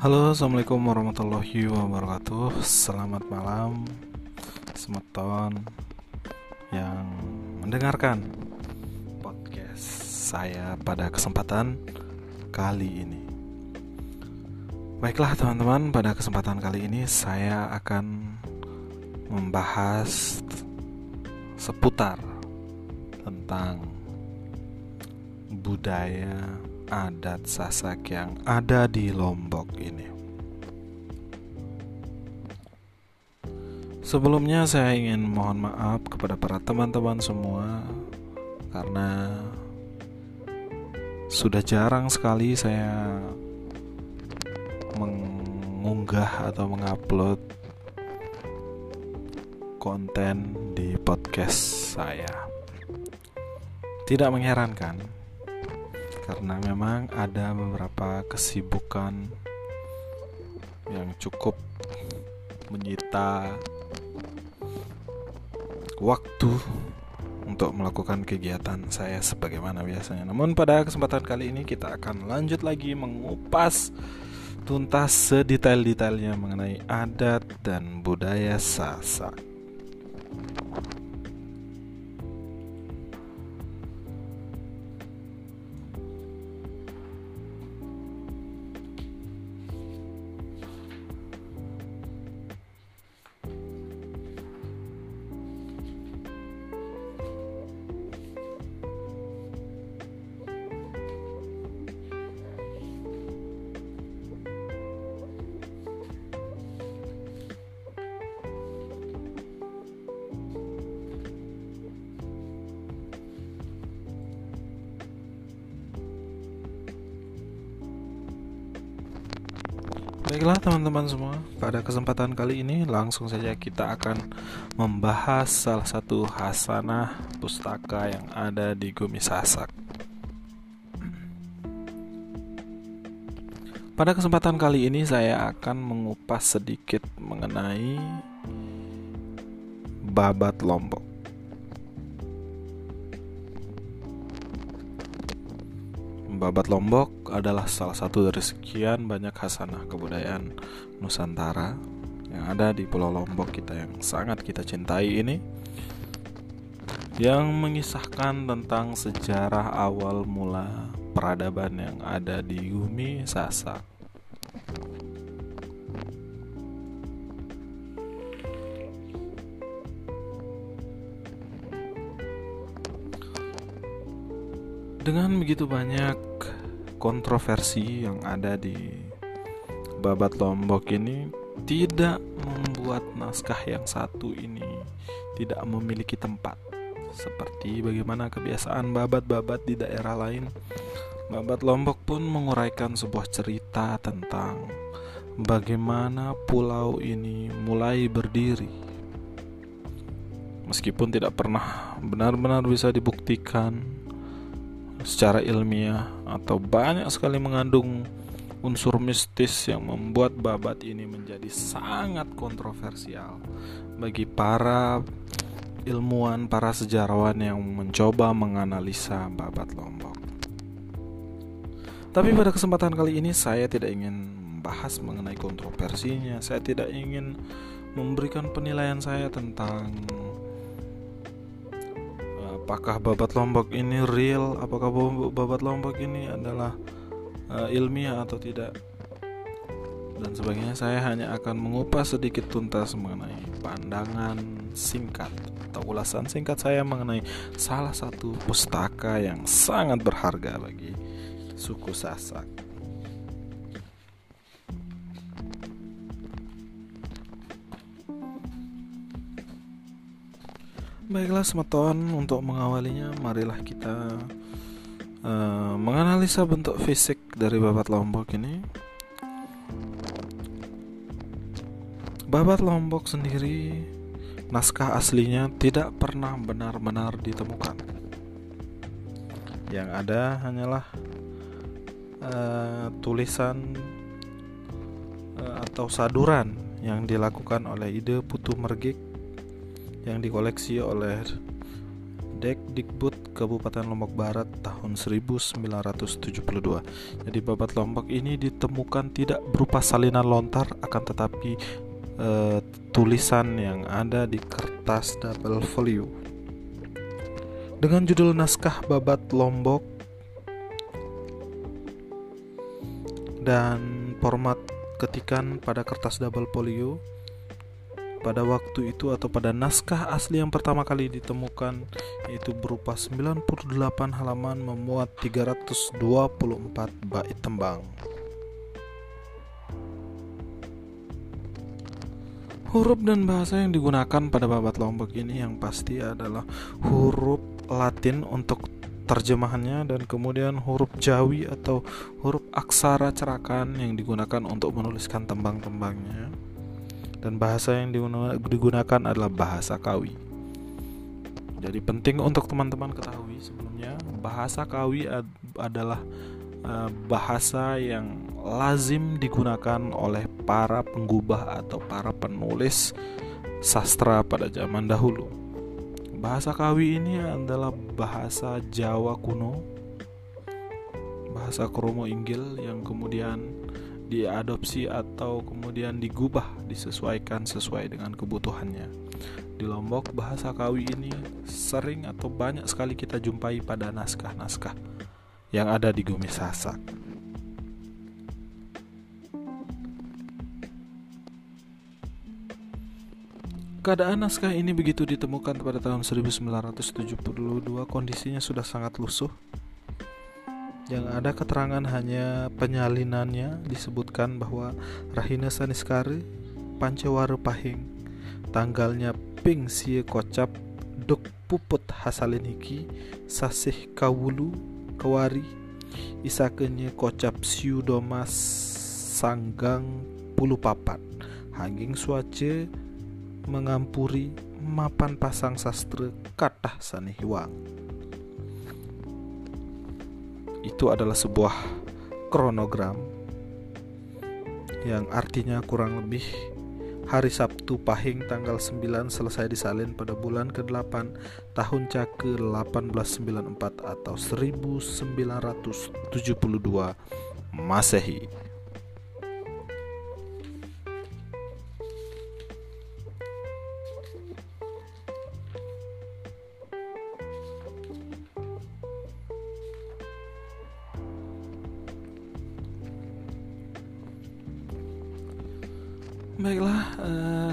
Halo, assalamualaikum warahmatullahi wabarakatuh. Selamat malam, semeton yang mendengarkan podcast saya pada kesempatan kali ini. Baiklah, teman-teman, pada kesempatan kali ini saya akan membahas seputar tentang budaya adat Sasak yang ada di Lombok ini. Sebelumnya saya ingin mohon maaf kepada para teman-teman semua karena sudah jarang sekali saya mengunggah atau mengupload konten di podcast saya. Tidak mengherankan karena memang ada beberapa kesibukan yang cukup menyita waktu untuk melakukan kegiatan saya sebagaimana biasanya. Namun pada kesempatan kali ini kita akan lanjut lagi mengupas tuntas sedetail-detailnya mengenai adat dan budaya Sasak. Baiklah teman-teman semua, pada kesempatan kali ini langsung saja kita akan membahas salah satu hasanah pustaka yang ada di Gumi Sasak. Pada kesempatan kali ini saya akan mengupas sedikit mengenai babat Lombok. Babat Lombok adalah salah satu dari sekian banyak hasanah kebudayaan Nusantara yang ada di Pulau Lombok kita yang sangat kita cintai ini yang mengisahkan tentang sejarah awal mula peradaban yang ada di Gumi Sasak. Dengan begitu banyak kontroversi yang ada di babat Lombok ini tidak membuat naskah yang satu ini tidak memiliki tempat seperti bagaimana kebiasaan babat-babat di daerah lain. Babat Lombok pun menguraikan sebuah cerita tentang bagaimana pulau ini mulai berdiri. Meskipun tidak pernah benar-benar bisa dibuktikan secara ilmiah atau banyak sekali mengandung unsur mistis yang membuat babat ini menjadi sangat kontroversial bagi para ilmuwan, para sejarawan yang mencoba menganalisa babat Lombok. Tapi pada kesempatan kali ini saya tidak ingin membahas mengenai kontroversinya. Saya tidak ingin memberikan penilaian saya tentang apakah babat lombok ini real? Apakah babat lombok ini adalah uh, ilmiah atau tidak? Dan sebagainya saya hanya akan mengupas sedikit tuntas mengenai pandangan singkat atau ulasan singkat saya mengenai salah satu pustaka yang sangat berharga bagi suku Sasak Baiklah semeton untuk mengawalinya marilah kita uh, menganalisa bentuk fisik dari babat lombok ini. Babat lombok sendiri naskah aslinya tidak pernah benar-benar ditemukan. Yang ada hanyalah uh, tulisan uh, atau saduran yang dilakukan oleh ide Putu Mergik yang dikoleksi oleh Dekdikbud Kabupaten Lombok Barat tahun 1972. Jadi babat Lombok ini ditemukan tidak berupa salinan lontar akan tetapi uh, tulisan yang ada di kertas double folio. Dengan judul naskah babat Lombok dan format ketikan pada kertas double folio pada waktu itu atau pada naskah asli yang pertama kali ditemukan yaitu berupa 98 halaman memuat 324 bait tembang. Huruf dan bahasa yang digunakan pada babat Lombok ini yang pasti adalah huruf Latin untuk terjemahannya dan kemudian huruf Jawi atau huruf aksara cerakan yang digunakan untuk menuliskan tembang-tembangnya dan bahasa yang digunakan adalah bahasa Kawi. Jadi penting untuk teman-teman ketahui sebelumnya bahasa Kawi adalah eh, bahasa yang lazim digunakan oleh para penggubah atau para penulis sastra pada zaman dahulu. Bahasa Kawi ini adalah bahasa Jawa kuno, bahasa Kromo Inggil yang kemudian diadopsi atau kemudian digubah disesuaikan sesuai dengan kebutuhannya. Di Lombok bahasa Kawi ini sering atau banyak sekali kita jumpai pada naskah-naskah yang ada di Gumi Sasak. Keadaan naskah ini begitu ditemukan pada tahun 1972 kondisinya sudah sangat lusuh. Yang ada keterangan hanya penyalinannya disebutkan bahwa Rahina Saniskari Pancewara Pahing tanggalnya ping sie kocap duk puput hasaliniki sasih kawulu kawari isakenye kocap siu domas sanggang pulu papat hanging suace mengampuri mapan pasang sastra katah sanihiwang. Itu adalah sebuah kronogram yang artinya kurang lebih hari Sabtu Pahing tanggal 9 selesai disalin pada bulan ke-8 tahun Cake 1894 atau 1972 Masehi.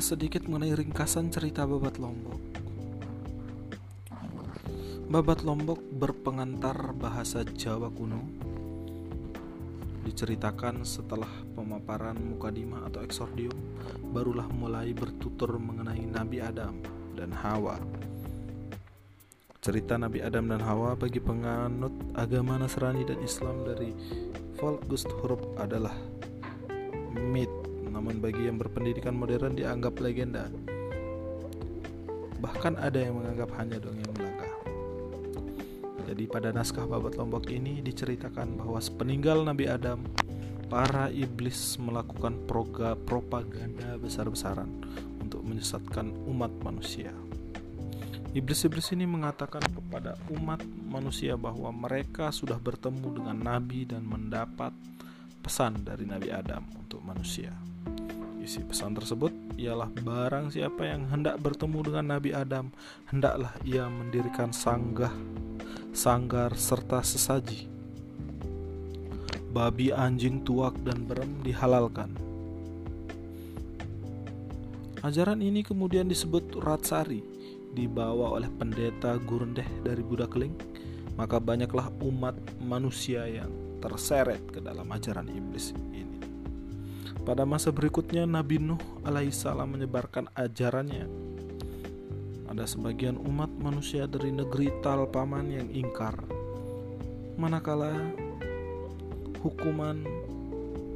Sedikit mengenai ringkasan cerita Babat Lombok. Babat Lombok berpengantar bahasa Jawa kuno. Diceritakan setelah pemaparan mukadimah atau eksordium, barulah mulai bertutur mengenai Nabi Adam dan Hawa. Cerita Nabi Adam dan Hawa bagi penganut agama Nasrani dan Islam dari Volkgust Huruf adalah mit namun bagi yang berpendidikan modern dianggap legenda. Bahkan ada yang menganggap hanya dongeng belaka. Jadi pada naskah babat Lombok ini diceritakan bahwa sepeninggal Nabi Adam, para iblis melakukan proga propaganda besar-besaran untuk menyesatkan umat manusia. Iblis-iblis ini mengatakan kepada umat manusia bahwa mereka sudah bertemu dengan Nabi dan mendapat pesan dari Nabi Adam untuk manusia. Isi pesan tersebut ialah barang siapa yang hendak bertemu dengan Nabi Adam, hendaklah ia mendirikan sanggah, sanggar serta sesaji. Babi, anjing, tuak, dan berem dihalalkan. Ajaran ini kemudian disebut Ratsari, dibawa oleh pendeta Gurendeh dari Buddha Keling, maka banyaklah umat manusia yang terseret ke dalam ajaran iblis ini. Pada masa berikutnya Nabi Nuh alaihissalam menyebarkan ajarannya. Ada sebagian umat manusia dari negeri Talpaman yang ingkar. Manakala hukuman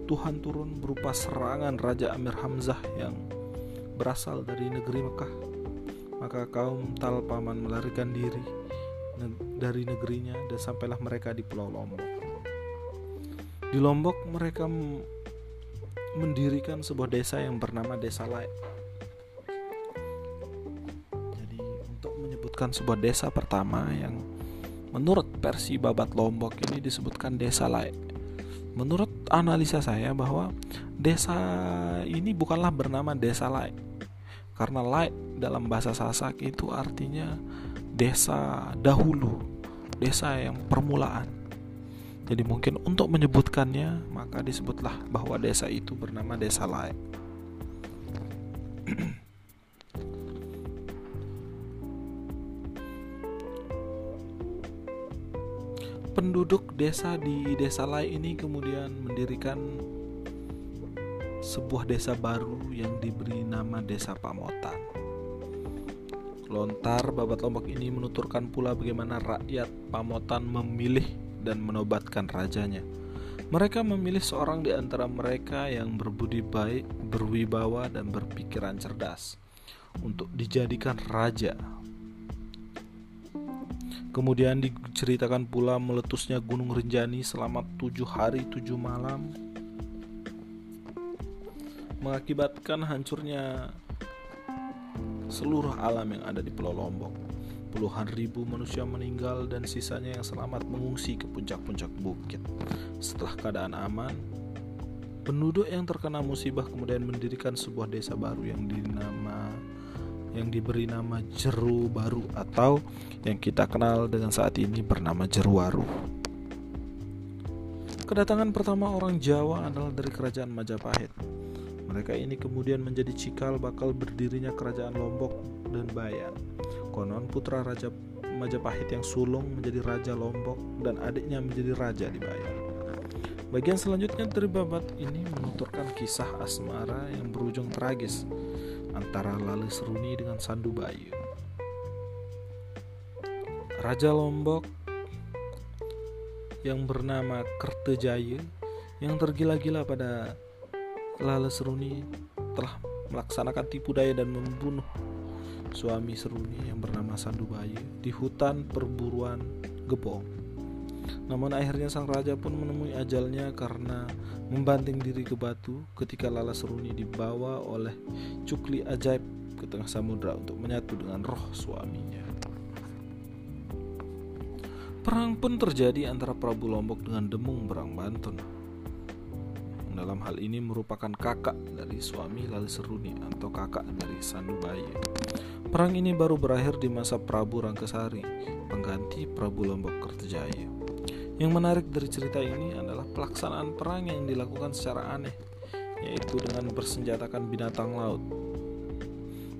Tuhan turun berupa serangan Raja Amir Hamzah yang berasal dari negeri Mekah, maka kaum Talpaman melarikan diri dari negerinya dan sampailah mereka di Pulau Lombok. Di Lombok mereka mendirikan sebuah desa yang bernama Desa Lai. Jadi untuk menyebutkan sebuah desa pertama yang menurut versi Babat Lombok ini disebutkan desa Lai. Menurut analisa saya bahwa desa ini bukanlah bernama desa Lai. Karena Lai dalam bahasa Sasak itu artinya desa dahulu, desa yang permulaan. Jadi mungkin untuk menyebutkannya maka disebutlah bahwa desa itu bernama desa Lai. penduduk desa di desa lain ini kemudian mendirikan sebuah desa baru yang diberi nama Desa Pamotan. Lontar babat lombok ini menuturkan pula bagaimana rakyat Pamotan memilih dan menobatkan rajanya. Mereka memilih seorang di antara mereka yang berbudi baik, berwibawa, dan berpikiran cerdas untuk dijadikan raja Kemudian diceritakan pula meletusnya Gunung Rinjani selama tujuh hari tujuh malam mengakibatkan hancurnya seluruh alam yang ada di Pulau Lombok. Puluhan ribu manusia meninggal dan sisanya yang selamat mengungsi ke puncak-puncak bukit. Setelah keadaan aman, penduduk yang terkena musibah kemudian mendirikan sebuah desa baru yang dinama yang diberi nama Jeru Baru atau yang kita kenal dengan saat ini bernama Jeruwaru. Kedatangan pertama orang Jawa adalah dari kerajaan Majapahit. Mereka ini kemudian menjadi cikal bakal berdirinya kerajaan Lombok dan Bayan. Konon putra Raja Majapahit yang sulung menjadi Raja Lombok dan adiknya menjadi Raja di Bayan. Bagian selanjutnya dari babat ini menuturkan kisah asmara yang berujung tragis antara Lali Seruni dengan Sandu Bayu. Raja Lombok yang bernama Kertejaya yang tergila-gila pada Lale Seruni telah melaksanakan tipu daya dan membunuh suami Seruni yang bernama Sandu Bayu di hutan perburuan Gebong. Namun akhirnya sang raja pun menemui ajalnya karena membanting diri ke batu ketika Lala Seruni dibawa oleh Cukli ajaib ke tengah samudera untuk menyatu dengan roh suaminya. Perang pun terjadi antara Prabu Lombok dengan Demung Berang Banten. Dalam hal ini merupakan kakak dari suami Lali Seruni atau kakak dari Sandubaya. Perang ini baru berakhir di masa Prabu Rangkasari, pengganti Prabu Lombok Kertajaya. Yang menarik dari cerita ini adalah pelaksanaan perang yang dilakukan secara aneh, yaitu dengan bersenjatakan binatang laut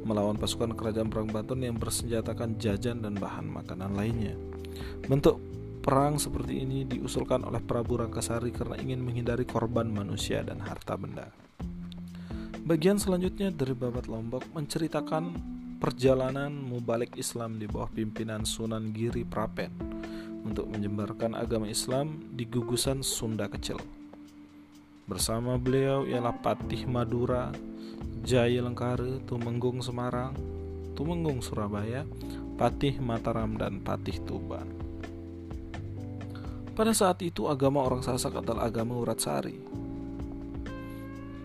melawan pasukan kerajaan perang Banten yang bersenjatakan jajan dan bahan makanan lainnya. Bentuk perang seperti ini diusulkan oleh Prabu Rangkasari karena ingin menghindari korban manusia dan harta benda. Bagian selanjutnya dari Babat Lombok menceritakan perjalanan mubalik Islam di bawah pimpinan Sunan Giri Prapen untuk menyebarkan agama Islam di gugusan Sunda kecil. Bersama beliau ialah Patih Madura, Jaya Lengkare, Tumenggung Semarang, Tumenggung Surabaya, Patih Mataram dan Patih Tuban. Pada saat itu agama orang Sasak adalah agama Urat Sari.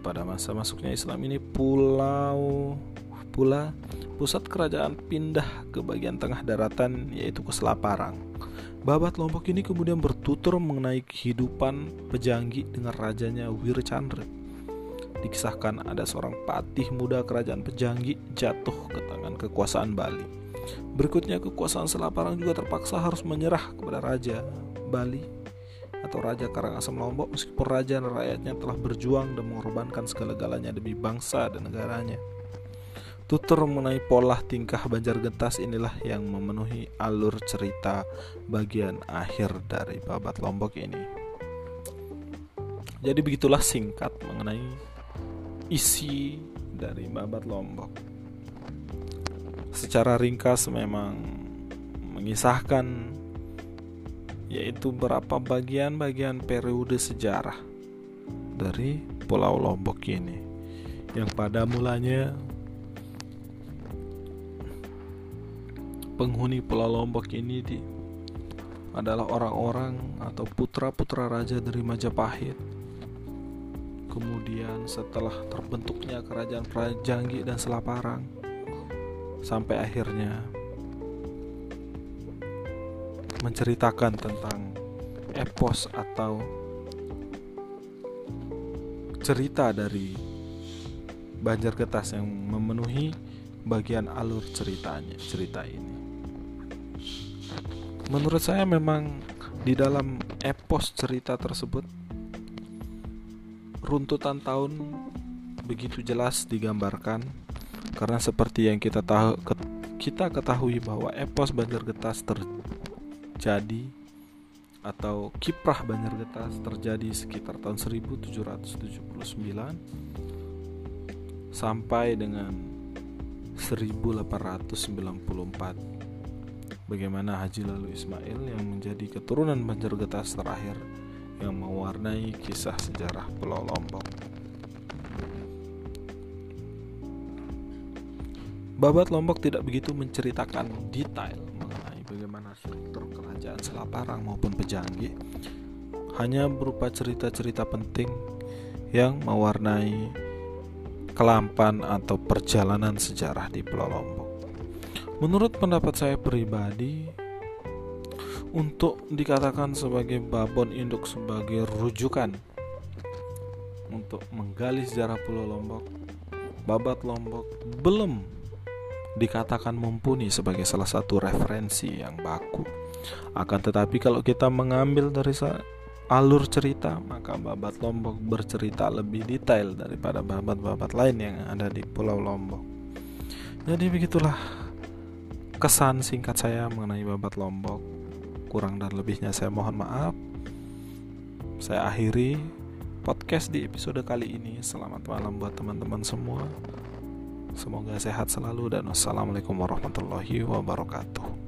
Pada masa masuknya Islam ini pulau pula pusat kerajaan pindah ke bagian tengah daratan yaitu ke Selaparang Babat Lombok ini kemudian bertutur mengenai kehidupan Pejanggi dengan rajanya Wircandra. Dikisahkan ada seorang patih muda kerajaan Pejanggi jatuh ke tangan kekuasaan Bali. Berikutnya kekuasaan Selaparang juga terpaksa harus menyerah kepada Raja Bali atau Raja Karangasem Lombok meskipun raja dan rakyatnya telah berjuang dan mengorbankan segala-galanya demi bangsa dan negaranya. Tutur mengenai pola tingkah Banjar Gentas inilah yang memenuhi alur cerita bagian akhir dari babat Lombok ini. Jadi begitulah singkat mengenai isi dari babat Lombok. Secara ringkas memang mengisahkan yaitu berapa bagian-bagian periode sejarah dari Pulau Lombok ini yang pada mulanya penghuni Pulau Lombok ini di, adalah orang-orang atau putra-putra raja dari Majapahit. Kemudian setelah terbentuknya kerajaan Prajanggi dan Selaparang sampai akhirnya menceritakan tentang epos atau cerita dari Banjargetas yang memenuhi bagian alur ceritanya cerita ini. Menurut saya memang di dalam epos cerita tersebut runtutan tahun begitu jelas digambarkan. Karena seperti yang kita tahu kita ketahui bahwa epos Banjargetas terjadi atau kiprah Banjargetas terjadi sekitar tahun 1779 sampai dengan 1894 bagaimana Haji Lalu Ismail yang menjadi keturunan Banjargetas terakhir yang mewarnai kisah sejarah Pulau Lombok. Babat Lombok tidak begitu menceritakan detail bagaimana struktur kerajaan Selaparang maupun Pejanggi hanya berupa cerita-cerita penting yang mewarnai kelampan atau perjalanan sejarah di Pulau Lombok. Menurut pendapat saya pribadi, untuk dikatakan sebagai babon induk sebagai rujukan untuk menggali sejarah Pulau Lombok, Babat Lombok belum dikatakan mumpuni sebagai salah satu referensi yang baku. Akan tetapi kalau kita mengambil dari alur cerita, maka babat Lombok bercerita lebih detail daripada babat-babat lain yang ada di Pulau Lombok. Jadi begitulah kesan singkat saya mengenai babat Lombok. Kurang dan lebihnya saya mohon maaf. Saya akhiri podcast di episode kali ini. Selamat malam buat teman-teman semua. Semoga sehat selalu dan wassalamualaikum warahmatullahi wabarakatuh.